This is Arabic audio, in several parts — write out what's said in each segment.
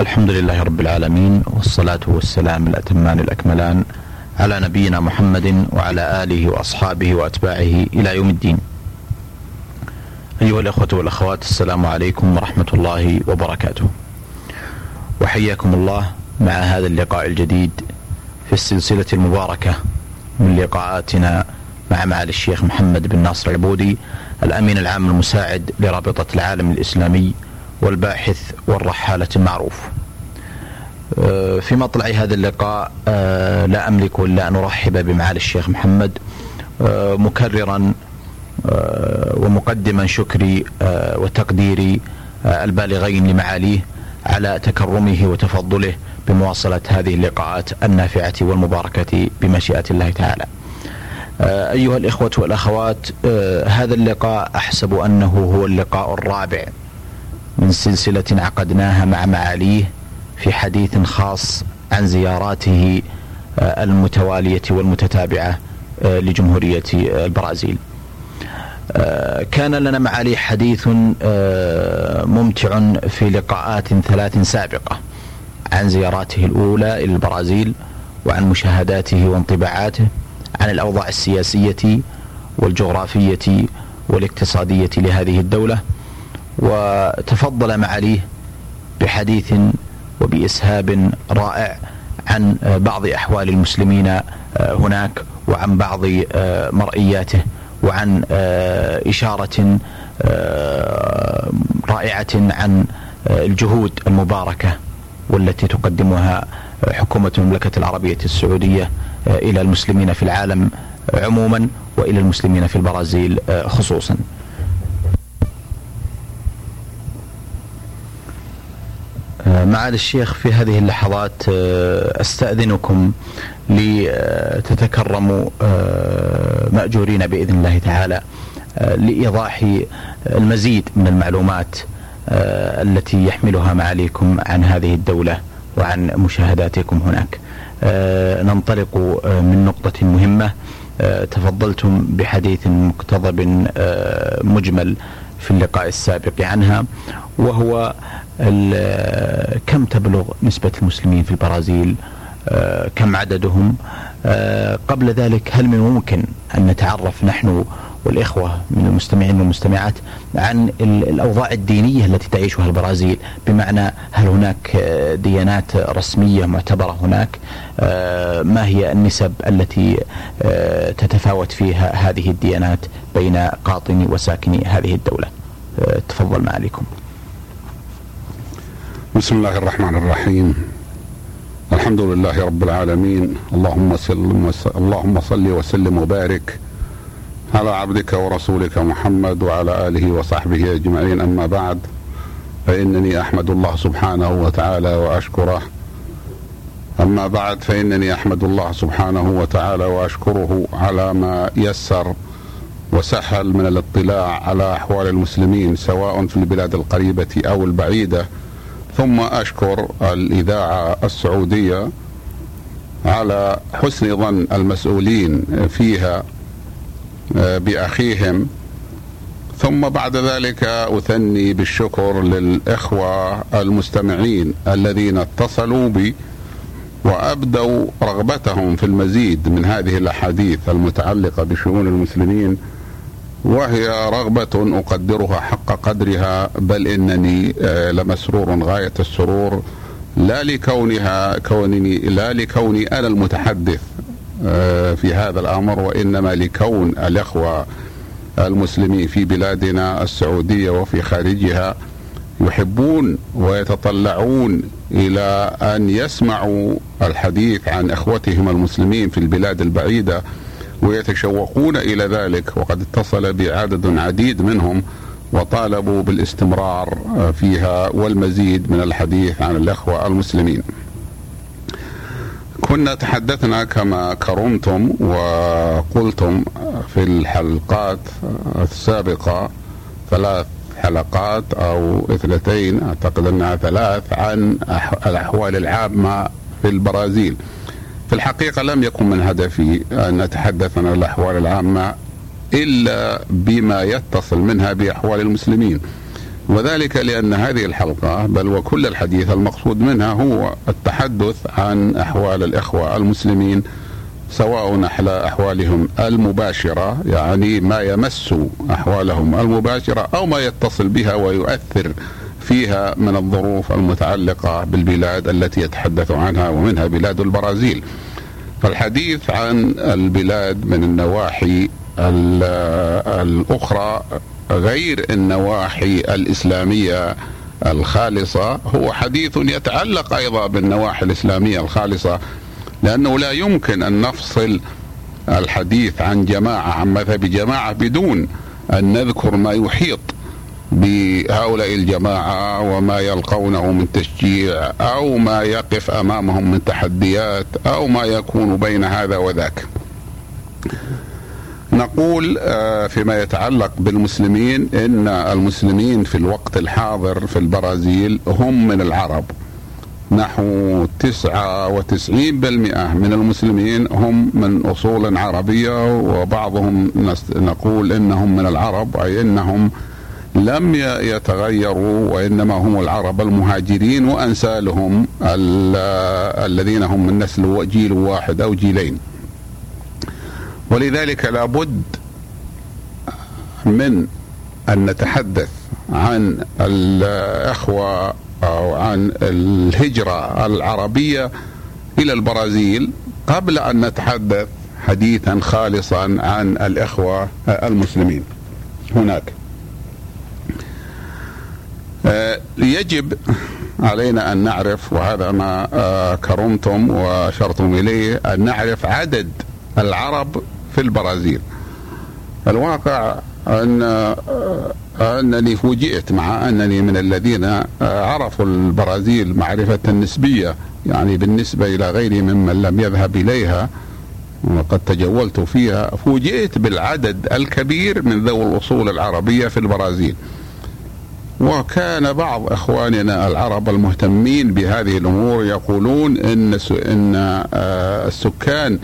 الحمد لله رب العالمين والصلاة والسلام الأتمان الأكملان على نبينا محمد وعلى آله وأصحابه وأتباعه إلى يوم الدين. أيها الأخوة والأخوات السلام عليكم ورحمة الله وبركاته. وحياكم الله مع هذا اللقاء الجديد في السلسلة المباركة من لقاءاتنا مع معالي الشيخ محمد بن ناصر العبودي الأمين العام المساعد لرابطة العالم الإسلامي والباحث والرحالة المعروف. آه، في مطلع هذا اللقاء آه، لا أملك إلا أن أرحب بمعالي الشيخ محمد. آه، مكررا ومقدما شكري وتقديري البالغين لمعاليه على تكرمه وتفضله بمواصلة هذه اللقاءات النافعة والمباركة بمشيئة الله تعالى. أيها الإخوة والأخوات هذا اللقاء أحسب أنه هو اللقاء الرابع. من سلسلة عقدناها مع معاليه في حديث خاص عن زياراته آه، المتوالية والمتتابعة آه، لجمهورية آه، البرازيل. كان لنا معالي حديث ممتع في لقاءات ثلاث سابقة عن زياراته الأولى إلى البرازيل وعن مشاهداته وانطباعاته عن الأوضاع السياسية والجغرافية والاقتصادية لهذه الدولة وتفضل معاليه بحديث وبإسهاب رائع عن بعض أحوال المسلمين هناك وعن بعض مرئياته وعن إشارة رائعة عن الجهود المباركة والتي تقدمها حكومة المملكة العربية السعودية إلى المسلمين في العالم عموما وإلى المسلمين في البرازيل خصوصا. معالي الشيخ في هذه اللحظات آه، أستأذنكم لتتكرموا آه، مأجورين بإذن الله تعالى آه، لإيضاح المزيد من المعلومات التي يحملها معاليكم عن هذه الدولة وعن مشاهداتكم هناك. ننطلق من نقطة مهمة تفضلتم بحديث مقتضب مجمل في اللقاء السابق عنها وهو كم تبلغ نسبة المسلمين في البرازيل؟ آه، كم عددهم؟ آه، قبل ذلك هل من الممكن أن نتعرف نحن والإخوة من المستمعين والمستمعات عن الأوضاع الدينية التي تعيشها البرازيل؟ بمعنى هل هناك آه، ديانات رسمية معتبرة هناك؟ ما هي النسب التي تتفاوت فيها هذه الديانات بين قاطني وساكني هذه الدولة؟ تفضل معاليكم بسم الله الرحمن الرحيم. الحمد لله رب العالمين. اللهم صل اللهم صل وسلم وبارك على عبدك ورسولك محمد وعلى آله وصحبه أجمعين. أما بعد فإنني أحمد الله سبحانه وتعالى وأشكره. أما بعد فإنني أحمد الله سبحانه وتعالى وأشكره على ما يسر وسهل من الاطلاع على أحوال المسلمين سواء في البلاد القريبة أو البعيدة. ثم أشكر الإذاعة السعودية على حسن ظن المسؤولين فيها آه، بأخيهم. ثم بعد ذلك أثني بالشكر للإخوة المستمعين الذين اتصلوا بي وأبدوا رغبتهم في المزيد من هذه الأحاديث المتعلقة بشؤون المسلمين. وهي رغبة أقدرها حق قدرها بل إنني آه، لمسرور غاية السرور لا لكونها كونني لا لكوني أنا المتحدث آه، في هذا الأمر وإنما لكون الإخوة المسلمين في بلادنا السعودية وفي خارجها يحبون ويتطلعون إلى أن يسمعوا الحديث عن إخوتهم المسلمين في البلاد البعيدة. ويتشوقون إلى ذلك وقد اتصل بعدد عديد منهم وطالبوا بالاستمرار فيها والمزيد من الحديث عن الإخوة المسلمين. كنا تحدثنا كما كرمتم وقلتم في الحلقات السابقة ثلاث حلقات أو اثنتين أعتقد أنها ثلاث عن الأحوال العامة في البرازيل. في الحقيقة لم يكن من هدفي أن أتحدث عن الأحوال العامة إلا بما يتصل منها بأحوال المسلمين. وذلك لأن هذه الحلقة بل وكل الحديث المقصود منها هو التحدث عن أحوال الإخوة المسلمين سواء على أحوالهم المباشرة يعني ما يمس أحوالهم المباشرة أو ما يتصل بها ويؤثر فيها من الظروف المتعلقة بالبلاد التي يتحدث عنها ومنها بلاد البرازيل. فالحديث عن البلاد من النواحي الأخرى غير النواحي الإسلامية الخالصة هو حديث يتعلق أيضا بالنواحي الإسلامية الخالصة لأنه لا يمكن أن نفصل الحديث عن جماعة عن مذهب جماعة بدون أن نذكر ما يحيط بهؤلاء الجماعة وما يلقونه من تشجيع أو ما يقف أمامهم من تحديات أو ما يكون بين هذا وذاك. نقول آه، فيما يتعلق بالمسلمين إن المسلمين في الوقت الحاضر في البرازيل هم من العرب. نحو تسعة وتسعين بالمئة من المسلمين هم من أصول عربية وبعضهم نقول إنهم من العرب أي إنهم لم يتغيروا وإنما هم العرب المهاجرين وأنسالهم الذين هم من نسل جيل واحد أو جيلين. ولذلك لابد من أن نتحدث عن الإخوة أو عن الهجرة العربية إلى البرازيل قبل أن نتحدث حديثا خالصا عن الإخوة المسلمين. هناك. يجب علينا أن نعرف وهذا ما آه، كرمتم وأشرتم إليه أن نعرف عدد العرب في البرازيل. الواقع أن أنني فوجئت مع أنني من الذين عرفوا البرازيل معرفة نسبية يعني بالنسبة إلى غيري ممن لم يذهب إليها وقد تجولت فيها فوجئت بالعدد الكبير من ذوي الأصول العربية في البرازيل. وكان بعض إخواننا العرب المهتمين بهذه الأمور يقولون إن إن آه، السكان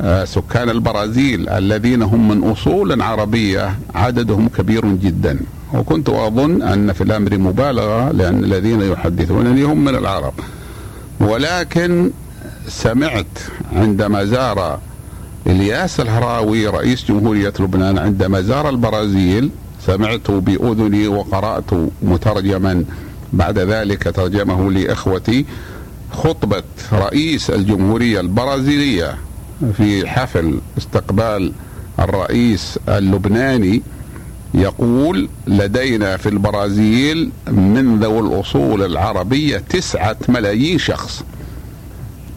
آه، سكان البرازيل الذين هم من أصول عربية عددهم كبير جدا. وكنت أظن أن في الأمر مبالغة لأن الذين يحدثونني هم من العرب. ولكن سمعت عندما زار إلياس الهراوي رئيس جمهورية لبنان عندما زار البرازيل سمعت بأذني وقرأت مترجما. بعد ذلك ترجمه لي اخوتي خطبة رئيس الجمهورية البرازيلية في حفل استقبال الرئيس اللبناني يقول لدينا في البرازيل من ذوي الأصول العربية تسعة ملايين شخص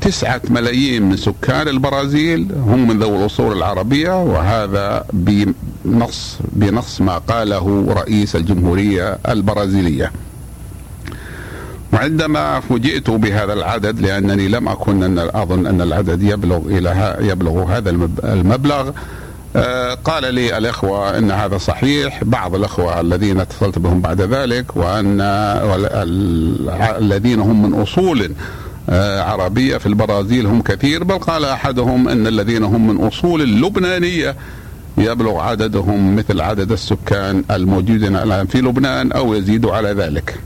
تسعة ملايين من سكان البرازيل هم من ذوي الأصول العربية وهذا بنص بنص ما قاله رئيس الجمهورية البرازيلية. وعندما فوجئت بهذا العدد لأنني لم أكن أن أظن أن العدد يبلغ إلى يبلغ هذا المبلغ آه، قال لي الإخوة إن هذا صحيح. بعض الإخوة الذين اتصلت بهم بعد ذلك وان الذين هم من أصول آه، عربية في البرازيل هم كثير بل قال أحدهم إن الذين هم من أصول اللبنانية يبلغ عددهم مثل عدد السكان الموجودين الآن في لبنان أو يزيد على ذلك.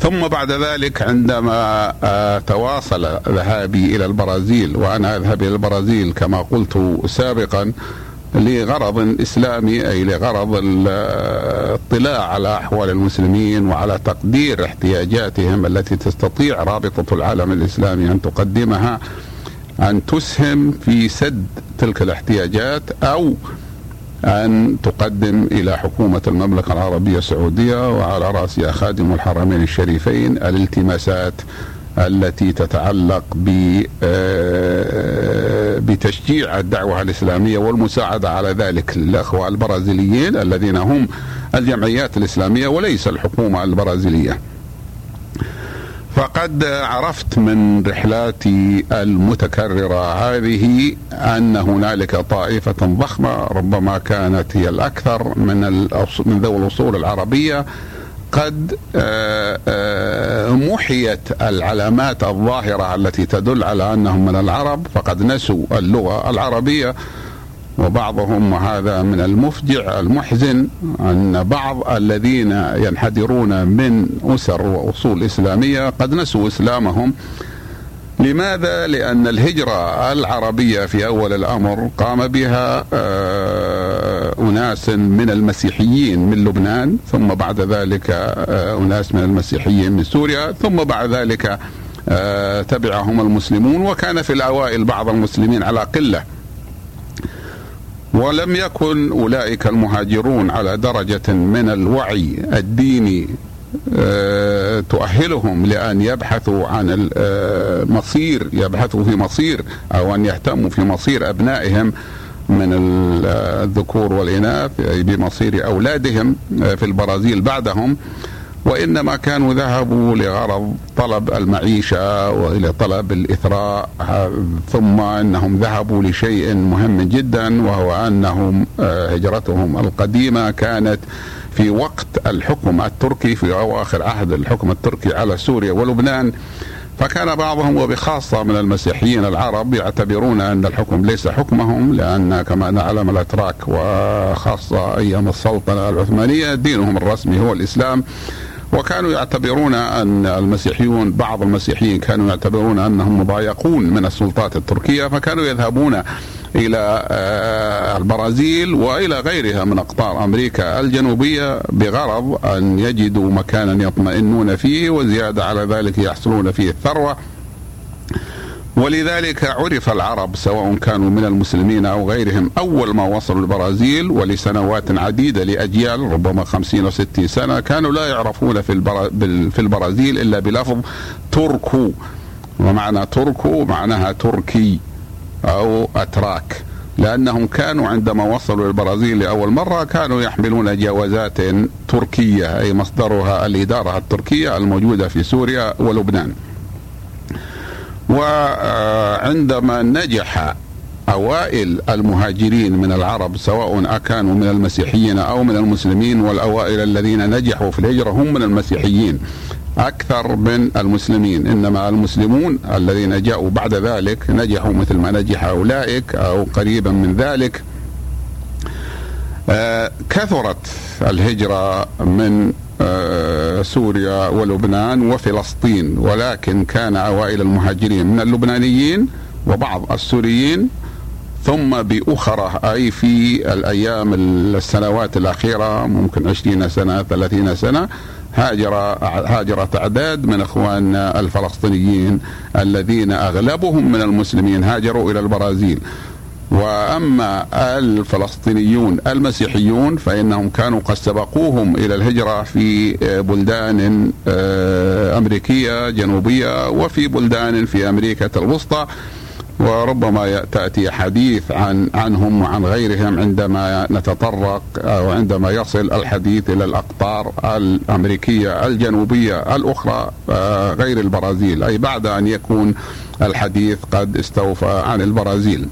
ثم بعد ذلك عندما آه، تواصل ذهابي إلى البرازيل وأنا أذهب إلى البرازيل كما قلت سابقا لغرض اسلامي أي لغرض الاطلاع على أحوال المسلمين وعلى تقدير احتياجاتهم التي تستطيع رابطة العالم الإسلامي أن تقدمها أن تسهم في سد تلك الاحتياجات أو أن تقدم إلى حكومة المملكة العربية السعودية وعلى رأسها خادم الحرمين الشريفين الالتماسات التي تتعلق آه، بتشجيع الدعوة الإسلامية والمساعدة على ذلك للأخوة البرازيليين الذين هم الجمعيات الإسلامية وليس الحكومة البرازيلية. فقد عرفت من رحلاتي المتكررة هذه أن هنالك طائفة ضخمة ربما كانت هي الأكثر من من ذوي الأصول العربية قد آه، آه، محيت العلامات الظاهرة التي تدل على أنهم من العرب فقد نسوا اللغة العربية وبعضهم وهذا من المفجع المحزن أن بعض الذين ينحدرون من أسر وأصول إسلامية قد نسوا إسلامهم لماذا؟ لأن الهجرة العربية في أول الأمر قام بها آه، أناس من المسيحيين من لبنان ثم بعد ذلك آه، أناس من المسيحيين من سوريا ثم بعد ذلك آه، تبعهم المسلمون وكان في الأوائل بعض المسلمين على قلة. ولم يكن أولئك المهاجرون على درجة من الوعي الديني آه، تؤهلهم لأن يبحثوا عن المصير يبحثوا في مصير أو أن يهتموا في مصير أبنائهم. من الذكور والإناث بمصير أولادهم آه، في البرازيل بعدهم. وإنما كانوا ذهبوا لغرض طلب المعيشة وإلى طلب الإثراء. ثم أنهم ذهبوا لشيء مهم جدا وهو أنهم آه، هجرتهم القديمة كانت في وقت الحكم التركي في أواخر عهد الحكم التركي على سوريا ولبنان. فكان بعضهم وبخاصة من المسيحيين العرب يعتبرون أن الحكم ليس حكمهم لأن كما نعلم الأتراك وخاصة أيام السلطنة العثمانية دينهم الرسمي هو الإسلام. وكانوا يعتبرون أن المسيحيون بعض المسيحيين كانوا يعتبرون أنهم مضايقون من السلطات التركية فكانوا يذهبون إلى آه، البرازيل وإلى غيرها من أقطار أمريكا الجنوبية بغرض أن يجدوا مكانا يطمئنون فيه وزيادة على ذلك يحصلون فيه الثروة. ولذلك عرف العرب سواء كانوا من المسلمين أو غيرهم أول ما وصلوا البرازيل ولسنوات عديدة لأجيال ربما خمسين أو ستين سنة كانوا لا يعرفون في البرازيل إلا بلفظ تركو. ومعنى تركو معناها تركي. أو أتراك لأنهم كانوا عندما وصلوا البرازيل لأول مرة كانوا يحملون جوازات تركية أي مصدرها الإدارة التركية الموجودة في سوريا ولبنان. وعندما نجح أوائل المهاجرين من العرب سواء أكانوا من المسيحيين أو من المسلمين والأوائل الذين نجحوا في الهجرة هم من المسيحيين. أكثر من المسلمين إنما المسلمون الذين جاءوا بعد ذلك نجحوا مثل ما نجح أولئك أو قريبا من ذلك. آه، كثرت الهجرة من آه، سوريا ولبنان وفلسطين ولكن كان أوائل المهاجرين من اللبنانيين وبعض السوريين. ثم بأخرى أي في الأيام السنوات الأخيرة ممكن عشرين سنة ثلاثين سنة هاجر هاجرت أعداد من إخواننا الفلسطينيين الذين أغلبهم من المسلمين هاجروا إلى البرازيل. وأما الفلسطينيون المسيحيون فإنهم كانوا قد سبقوهم إلى الهجرة في بلدان آه، أمريكية جنوبية وفي بلدان في أمريكا الوسطى. وربما تأتي حديث عن عنهم وعن غيرهم عندما نتطرق أو عندما يصل الحديث إلى الأقطار الأمريكية الجنوبية الأخرى آه، غير البرازيل أي بعد أن يكون الحديث قد استوفى عن البرازيل.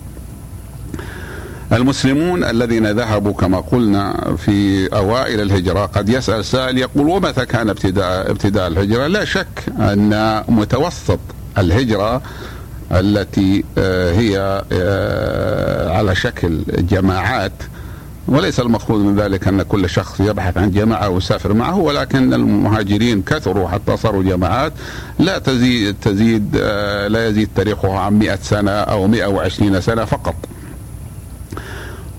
المسلمون الذين ذهبوا كما قلنا في أوائل الهجرة قد يسأل سائل يقول ومتى كان ابتداء ابتداء الهجرة؟ لا شك أن متوسط الهجرة التي آه، هي آه، على شكل جماعات وليس المقصود من ذلك أن كل شخص يبحث عن جماعة ويسافر معه ولكن المهاجرين كثروا حتى صاروا جماعات لا تزيد تزيد آه، لا يزيد تاريخها عن 100 سنة أو 120 سنة فقط.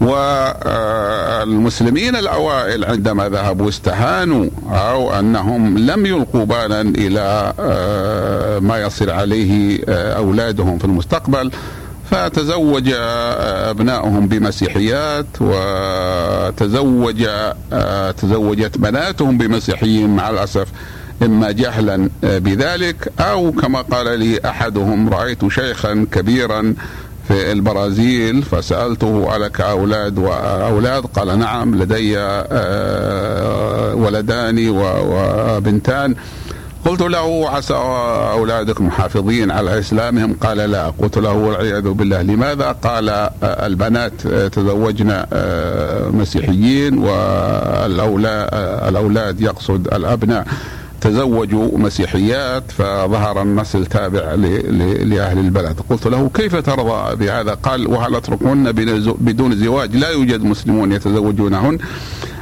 والمسلمين الأوائل عندما ذهبوا استهانوا أو أنهم لم يلقوا بالا إلى آه، ما يصل عليه آه، أولادهم في المستقبل فتزوج آه، ابنائهم بمسيحيات وتزوج تزوجت بناتهم بمسيحيين مع الأسف إما جهلا بذلك أو كما قال لي أحدهم رأيت شيخا كبيرا في البرازيل فسألته ألك أولاد وأولاد قال نعم لدي آه، ولدان وبنتان. قلت له عسى أولادك محافظين على إسلامهم؟ قال لا. قلت له والعياذ بالله. لماذا؟ قال آه، البنات آه، مسيحيين والأولاد الأولاد يقصد الأبناء. تزوجوا مسيحيات فظهر النسل تابع لأهل البلد. قلت له كيف ترضى بهذا؟ قال وهل أتركهن بدون زواج؟ لا يوجد مسلمون يتزوجونهن.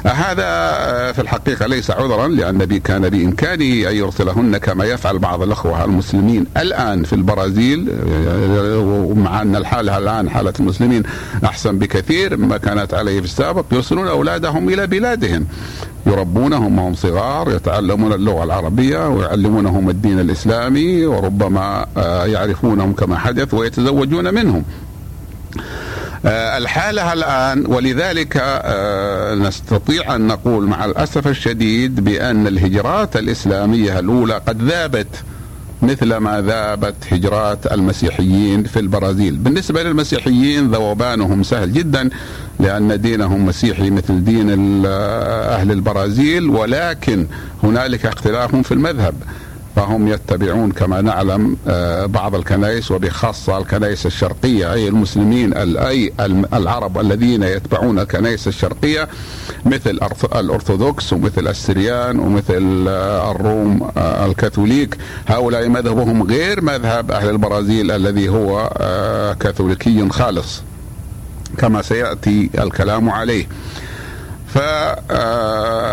هذا في الحقيقة ليس عذرا لأن كان بإمكانه أن يرسلهن كما يفعل بعض الأخوة المسلمين الآن في البرازيل مع أن الحالة الآن حالة المسلمين أحسن بكثير مما كانت عليه في السابق يرسلون أولادهم إلى بلادهم يربونهم وهم صغار يتعلمون اللغة العربية ويعلمونهم الدين الإسلامي وربما آه، يعرفونهم كما حدث ويتزوجون منهم. آه، الحالة الآن ولذلك آه، نستطيع أن نقول مع الأسف الشديد بأن الهجرات الإسلامية الأولى قد ذابت مثل ما ذابت هجرات المسيحيين في البرازيل. بالنسبة للمسيحيين ذوبانهم سهل جدا لأن دينهم مسيحي مثل دين أهل البرازيل ولكن هنالك اختلاف في المذهب. فهم يتبعون كما نعلم آه، بعض الكنائس وبخاصة الكنائس الشرقية أي المسلمين أي العرب الذين يتبعون الكنائس الشرقية مثل الأرثوذكس ومثل السريان ومثل آه، الروم آه، الكاثوليك. هؤلاء مذهبهم غير مذهب أهل البرازيل الذي هو كاثوليكي خالص كما سيأتي الكلام عليه.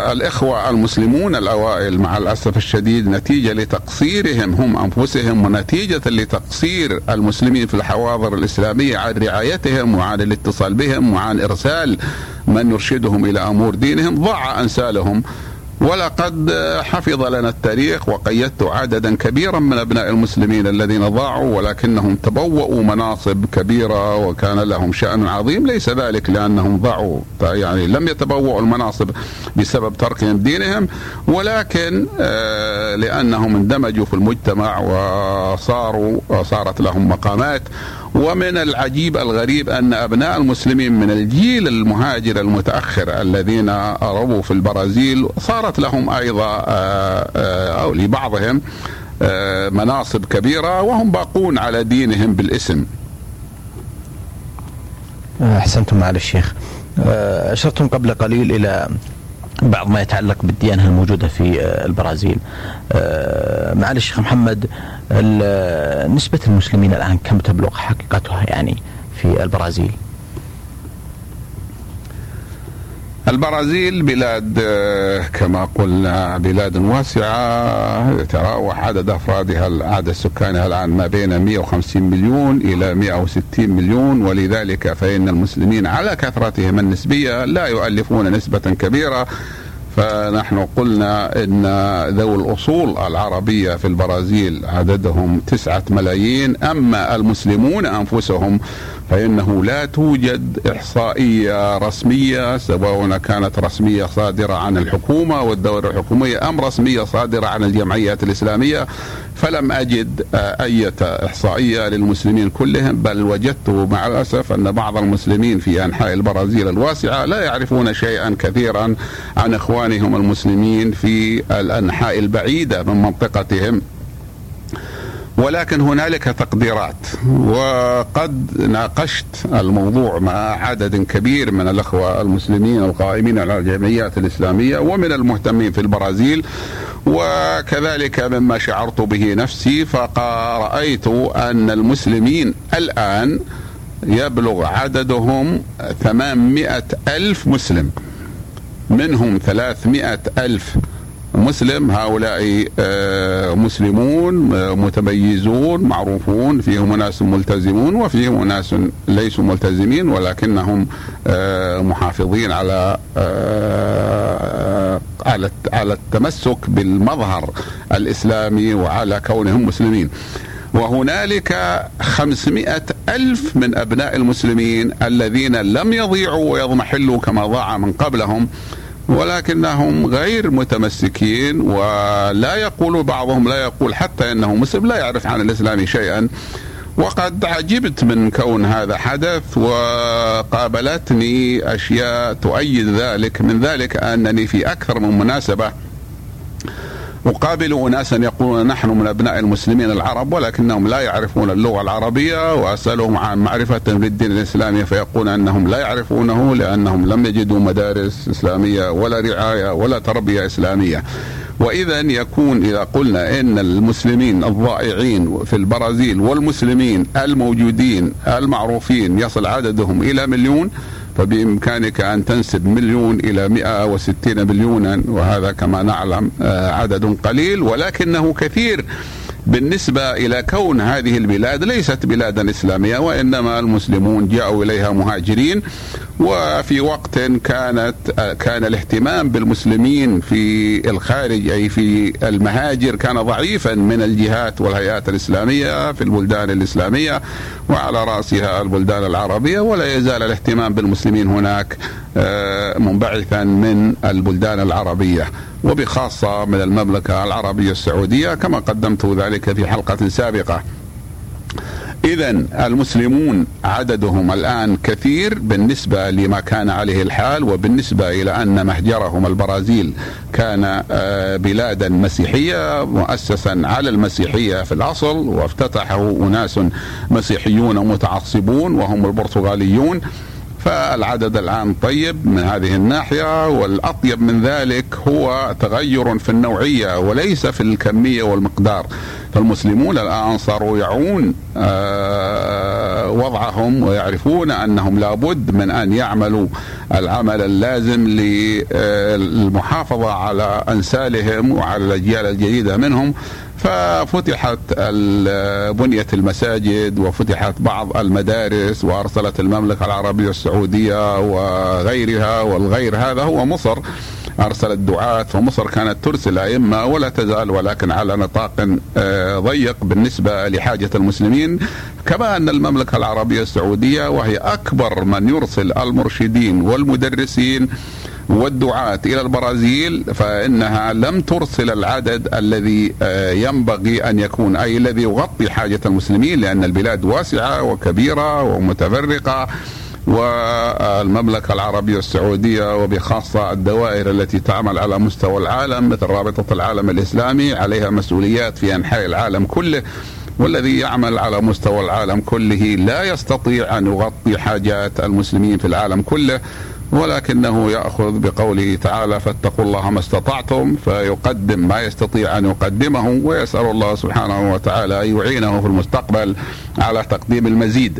فالإخوة المسلمون الأوائل مع الأسف الشديد نتيجة لتقصيرهم هم أنفسهم ونتيجة لتقصير المسلمين في الحواضر الإسلامية عن رعايتهم وعن الاتصال بهم وعن إرسال من يرشدهم إلى أمور دينهم ضاع أنسالهم ولقد حفظ لنا التاريخ وقيدت عددا كبيرا من أبناء المسلمين الذين ضاعوا ولكنهم تبوأوا مناصب كبيرة وكان لهم شأن عظيم. ليس ذلك لأنهم ضاعوا يعني لم يتبوأوا المناصب بسبب تركهم دينهم ولكن آه، لأنهم اندمجوا في المجتمع وصاروا صارت لهم مقامات ومن العجيب الغريب أن أبناء المسلمين من الجيل المهاجر المتأخر الذين ربوا في البرازيل صارت لهم أيضا آه، آه، أو لبعضهم آه، مناصب كبيرة وهم باقون على دينهم بالاسم. أحسنتم معالي الشيخ. أشرتم قبل قليل إلى بعض ما يتعلق بالديانة الموجودة في البرازيل معالي الشيخ محمد نسبة المسلمين الآن كم تبلغ حقيقتها يعني في البرازيل؟ البرازيل بلاد كما قلنا بلاد واسعة. يتراوح عدد أفرادها عدد سكانها الآن ما بين 150 مليون إلى 160 مليون. ولذلك فإن المسلمين على كثرتهم النسبية لا يؤلفون نسبة كبيرة. فنحن قلنا إن ذوي الأصول العربية في البرازيل عددهم تسعة ملايين أما المسلمون أنفسهم فإنه لا توجد إحصائية رسمية سواء كانت رسمية صادرة عن الحكومة والدولة الحكومية أم رسمية صادرة عن الجمعيات الإسلامية. فلم أجد أي إحصائية للمسلمين كلهم بل وجدت مع الأسف أن بعض المسلمين في أنحاء البرازيل الواسعة لا يعرفون شيئا كثيرا عن إخوانهم المسلمين في الأنحاء البعيدة من منطقتهم. ولكن هنالك تقديرات. وقد ناقشت الموضوع مع عدد كبير من الأخوة المسلمين القائمين على الجمعيات الإسلامية ومن المهتمين في البرازيل وكذلك مما شعرت به نفسي فرأيت أن المسلمين الآن يبلغ عددهم 800 ألف مسلم منهم 300 ألف مسلم هؤلاء آه، مسلمون آه، متميزون معروفون فيهم ناس ملتزمون وفيهم ناس ليسوا ملتزمين ولكنهم آه، محافظين على على على التمسك بالمظهر الإسلامي وعلى كونهم مسلمين. وهنالك خمسمائة ألف من أبناء المسلمين الذين لم يضيعوا ويضمحلوا كما ضاع من قبلهم ولكنهم غير متمسكين ولا يقول بعضهم لا يقول حتى إنه مسلم لا يعرف عن الإسلام شيئا. وقد عجبت من كون هذا حدث وقابلتني أشياء تؤيد ذلك من ذلك أنني في أكثر من مناسبة أقابل أناسا يقولون نحن من أبناء المسلمين العرب ولكنهم لا يعرفون اللغة العربية وأسألهم عن معرفة بالدين الإسلامي فيقولون أنهم لا يعرفونه لأنهم لم يجدوا مدارس إسلامية ولا رعاية ولا تربية إسلامية. واذا يكون إذا قلنا إن المسلمين الضائعين في البرازيل والمسلمين الموجودين المعروفين يصل عددهم إلى مليون فبإمكانك أن تنسب مليون إلى 160 مليونا وهذا كما نعلم آه، عدد قليل ولكنه كثير. بالنسبة إلى كون هذه البلاد ليست بلادا إسلامية وإنما المسلمون جاءوا إليها مهاجرين وفي وقت كانت كان الاهتمام بالمسلمين في الخارج أي في المهاجر كان ضعيفا من الجهات والهيئات الإسلامية في البلدان الإسلامية وعلى رأسها البلدان العربية ولا يزال الاهتمام بالمسلمين هناك منبعثا من البلدان العربية وبخاصة من المملكة العربية السعودية كما قدمت ذلك في حلقة سابقة. إذا المسلمون عددهم الآن كثير بالنسبة لما كان عليه الحال وبالنسبة إلى أن مهجرهم البرازيل كان آه، بلادا مسيحية مؤسسا على المسيحية في الأصل وافتتحه أناس مسيحيون متعصبون وهم البرتغاليون. فالعدد الآن طيب من هذه الناحية والأطيب من ذلك هو تغير في النوعية وليس في الكمية والمقدار. فالمسلمون الآن صاروا يعون آه، وضعهم ويعرفون أنهم لابد من أن يعملوا العمل اللازم للمحافظة على أنسالهم وعلى الأجيال الجديدة منهم. ففتحت بنية المساجد وفتحت بعض المدارس وأرسلت المملكة العربية السعودية وغيرها والغير هذا هو مصر. أرسلت دعاة فمصر كانت ترسل أئمة ولا تزال ولكن على نطاق آه، ضيق بالنسبة لحاجة المسلمين. كما أن المملكة العربية السعودية وهي أكبر من يرسل المرشدين والمدرسين والدعاة إلى البرازيل فإنها لم ترسل العدد الذي آه، ينبغي أن يكون أي الذي يغطي حاجة المسلمين لأن البلاد واسعة وكبيرة ومتفرقة والمملكة العربية السعودية وبخاصة الدوائر التي تعمل على مستوى العالم مثل رابطة العالم الإسلامي عليها مسؤوليات في أنحاء العالم كله والذي يعمل على مستوى العالم كله لا يستطيع أن يغطي حاجات المسلمين في العالم كله. ولكنه يأخذ بقوله تعالى فاتقوا الله ما استطعتم فيقدم ما يستطيع أن يقدمه ويسأل الله سبحانه وتعالى أن يعينه في المستقبل على تقديم المزيد.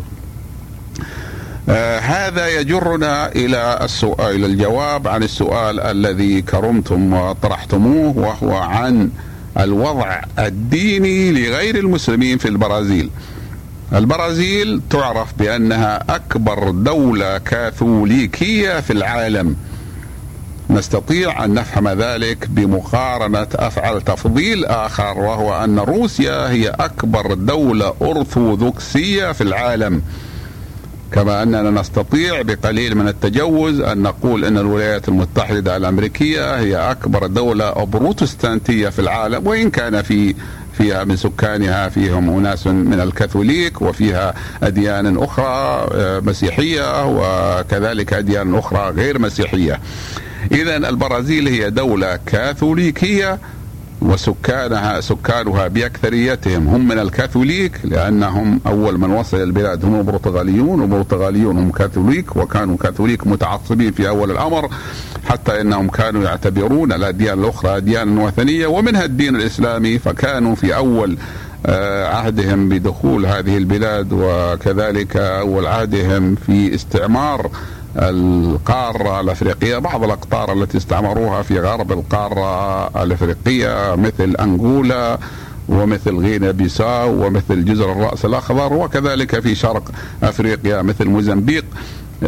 آه هذا يجرنا إلى السؤال إلى الجواب عن السؤال الذي كرمتم وطرحتموه وهو عن الوضع الديني لغير المسلمين في البرازيل. البرازيل تعرف بأنها أكبر دولة كاثوليكية في العالم. نستطيع أن نفهم ذلك بمقارنة افعل تفضيل آخر وهو أن روسيا هي أكبر دولة أرثوذكسية في العالم. كما أننا نستطيع بقليل من التجوز أن نقول إن الولايات المتحدة الأمريكية هي أكبر دولة بروتستانتيه في العالم وإن كان في فيها من سكانها فيهم أناس من الكاثوليك وفيها أديان أخرى آه، مسيحية وكذلك أديان أخرى غير مسيحية. إذا البرازيل هي دولة كاثوليكية وسكانها سكانها بأكثريتهم هم من الكاثوليك لأنهم أول من وصل البلاد هم البرتغاليون والبرتغاليون هم كاثوليك وكانوا كاثوليك متعصبين في أول الأمر حتى إنهم كانوا يعتبرون الاديان الأخرى اديانا وثنية ومنها الدين الإسلامي فكانوا في أول آه، عهدهم بدخول هذه البلاد وكذلك أول عهدهم في استعمار القارة الأفريقية بعض الأقطار التي استعمروها في غرب القارة الأفريقية مثل أنغولا ومثل غينا بيساو ومثل جزر الرأس الأخضر وكذلك في شرق أفريقيا مثل موزمبيق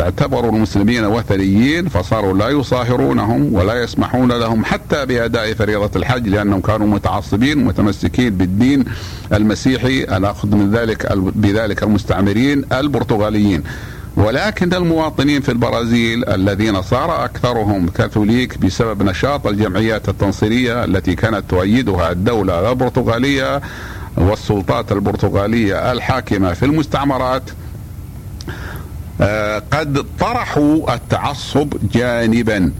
اعتبروا المسلمين وثنيين فصاروا لا يصاهرونهم ولا يسمحون لهم حتى بأداء فريضة الحج لأنهم كانوا متعصبين متمسكين بالدين المسيحي أنا اخذ من ذلك بذلك المستعمرين البرتغاليين. ولكن المواطنين في البرازيل الذين صار أكثرهم كاثوليك بسبب نشاط الجمعيات التنصيرية التي كانت تؤيدها الدولة البرتغالية والسلطات البرتغالية الحاكمة في المستعمرات آه، قد طرحوا التعصب جانبا.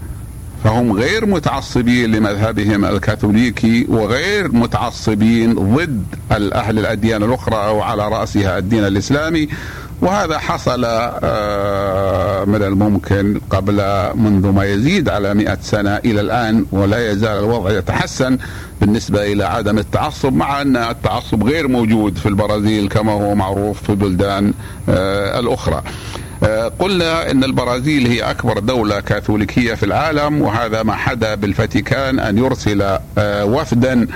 فهم غير متعصبين لمذهبهم الكاثوليكي وغير متعصبين ضد أهل الأديان الأخرى أو على رأسها الدين الإسلامي. وهذا حصل آه، من الممكن قبل منذ ما يزيد على مئة سنة إلى الآن ولا يزال الوضع يتحسن بالنسبة إلى عدم التعصب مع أن التعصب غير موجود في البرازيل كما هو معروف في بلدان آه، الأخرى. آه، قلنا إن البرازيل هي أكبر دولة كاثوليكية في العالم وهذا ما حدا بالفاتيكان أن يرسل وفدا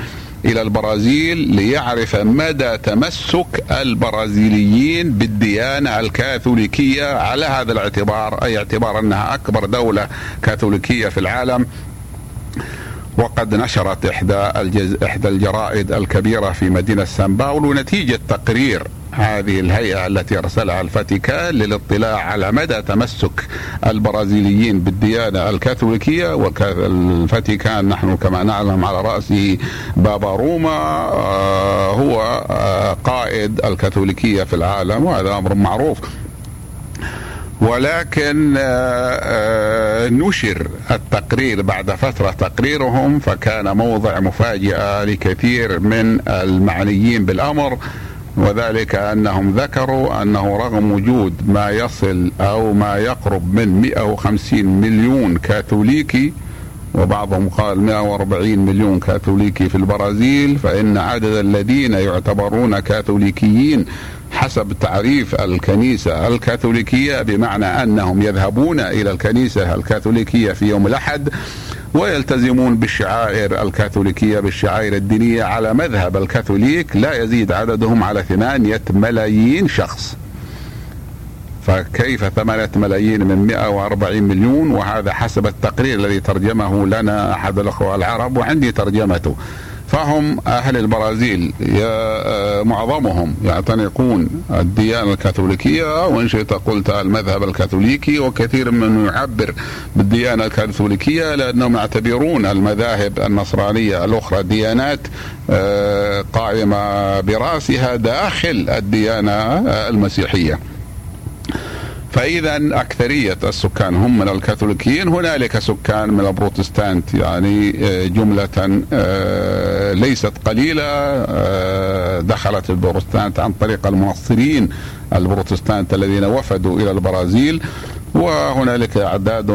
إلى البرازيل ليعرف مدى تمسك البرازيليين بالديانة الكاثوليكية. على هذا الاعتبار أي اعتبار أنها أكبر دولة كاثوليكية في العالم وقد نشرت إحدى الجز... إحدى الجرائد الكبيرة في مدينة سان باولو نتيجة تقرير هذه الهيئة التي أرسلها الفاتيكان للاطلاع على مدى تمسك البرازيليين بالديانة الكاثوليكية والفاتيكان نحن كما نعلم على رأسه بابا روما آه، هو آه، قائد الكاثوليكية في العالم وهذا أمر معروف. ولكن آه، نشر التقرير بعد فترة تقريرهم فكان موضع مفاجأة لكثير من المعنيين بالأمر. وذلك أنهم ذكروا أنه رغم وجود ما يصل أو ما يقرب من 150 مليون كاثوليكي وبعضهم قال 140 مليون كاثوليكي في البرازيل فإن عدد الذين يعتبرون كاثوليكيين حسب تعريف الكنيسة الكاثوليكية بمعنى أنهم يذهبون إلى الكنيسة الكاثوليكية في يوم الأحد ويلتزمون بالشعائر الكاثوليكية بالشعائر الدينية على مذهب الكاثوليك لا يزيد عددهم على ثمانية ملايين شخص. فكيف ثمانية ملايين من 140 مليون؟ وهذا حسب التقرير الذي ترجمه لنا أحد الأخوة العرب وعندي ترجمته. فهم أهل البرازيل آه، معظمهم يعتنقون الديانة الكاثوليكية وإن شئت قلت المذهب الكاثوليكي وكثير منهم يعبر بالديانة الكاثوليكية لأنهم يعتبرون المذاهب النصرانية الأخرى ديانات آه، قائمة برأسها داخل الديانة المسيحية. فإذا أكثرية السكان هم من الكاثوليكيين هنالك سكان من البروتستانت يعني آه، جملة آه، ليست قليلة آه، دخلت البروتستانت عن طريق المنصرين البروتستانت الذين وفدوا إلى البرازيل وهنالك أعداد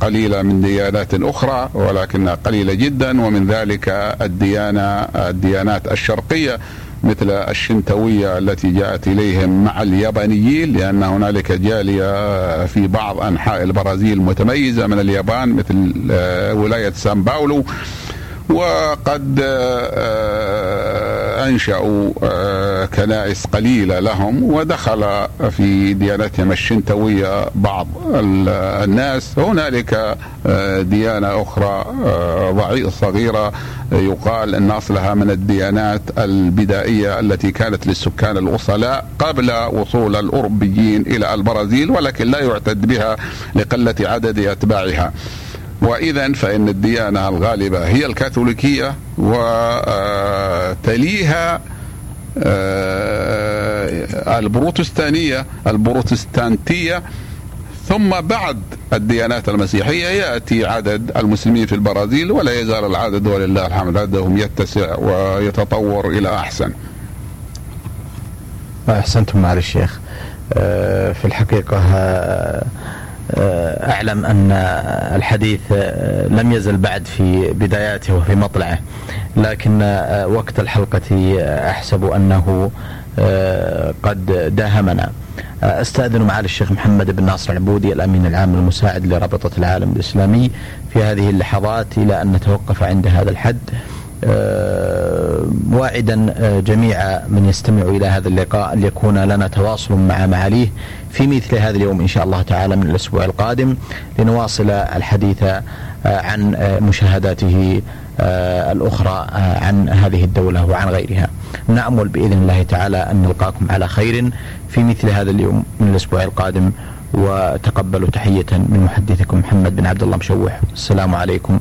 قليلة من ديانات أخرى ولكنها قليلة جدا ومن ذلك الديانة الديانات الشرقية. مثل الشنتوية التي جاءت إليهم مع اليابانيين لأن هنالك جالية في بعض أنحاء البرازيل متميزة من اليابان مثل آه، ولاية سان باولو. وقد آه، أنشأوا آه، كنائس قليلة لهم ودخل في ديانتهم الشنتوية بعض الناس. هنالك آه، ديانة أخرى ضعيفة صغيرة. يقال أن أصلها من الديانات البدائية التي كانت للسكان الأصلاء قبل وصول الأوروبيين إلى البرازيل ولكن لا يعتد بها لقلة عدد أتباعها. واذا فإن الديانة الغالبة هي الكاثوليكية وتليها آه، البروتستانية البروتستانتية ثم بعد الديانات المسيحية يأتي عدد المسلمين في البرازيل ولا يزال العدد ولله الحمد عددهم يتسع ويتطور إلى أحسن. أحسنتم معالي الشيخ. آه، في الحقيقة آه، أعلم أن الحديث آه، لم يزل بعد في بداياته وفي مطلعه لكن آه، وقت الحلقة أحسب أنه قد داهمنا. أستأذن معالي الشيخ محمد بن ناصر العبودي الأمين العام المساعد لرابطة العالم الإسلامي في هذه اللحظات إلى أن نتوقف عند هذا الحد. واعدا جميع من يستمع إلى هذا اللقاء أن يكون لنا تواصل مع معاليه في مثل هذا اليوم إن شاء الله تعالى من الأسبوع القادم لنواصل الحديث آه، عن آه، مشاهداته آه، الأخرى عن هذه الدولة وعن غيرها. نأمل بإذن الله تعالى أن نلقاكم على خير في مثل هذا اليوم من الأسبوع القادم. وتقبلوا تحية من محدثكم محمد بن عبد الله مشوح. السلام عليكم.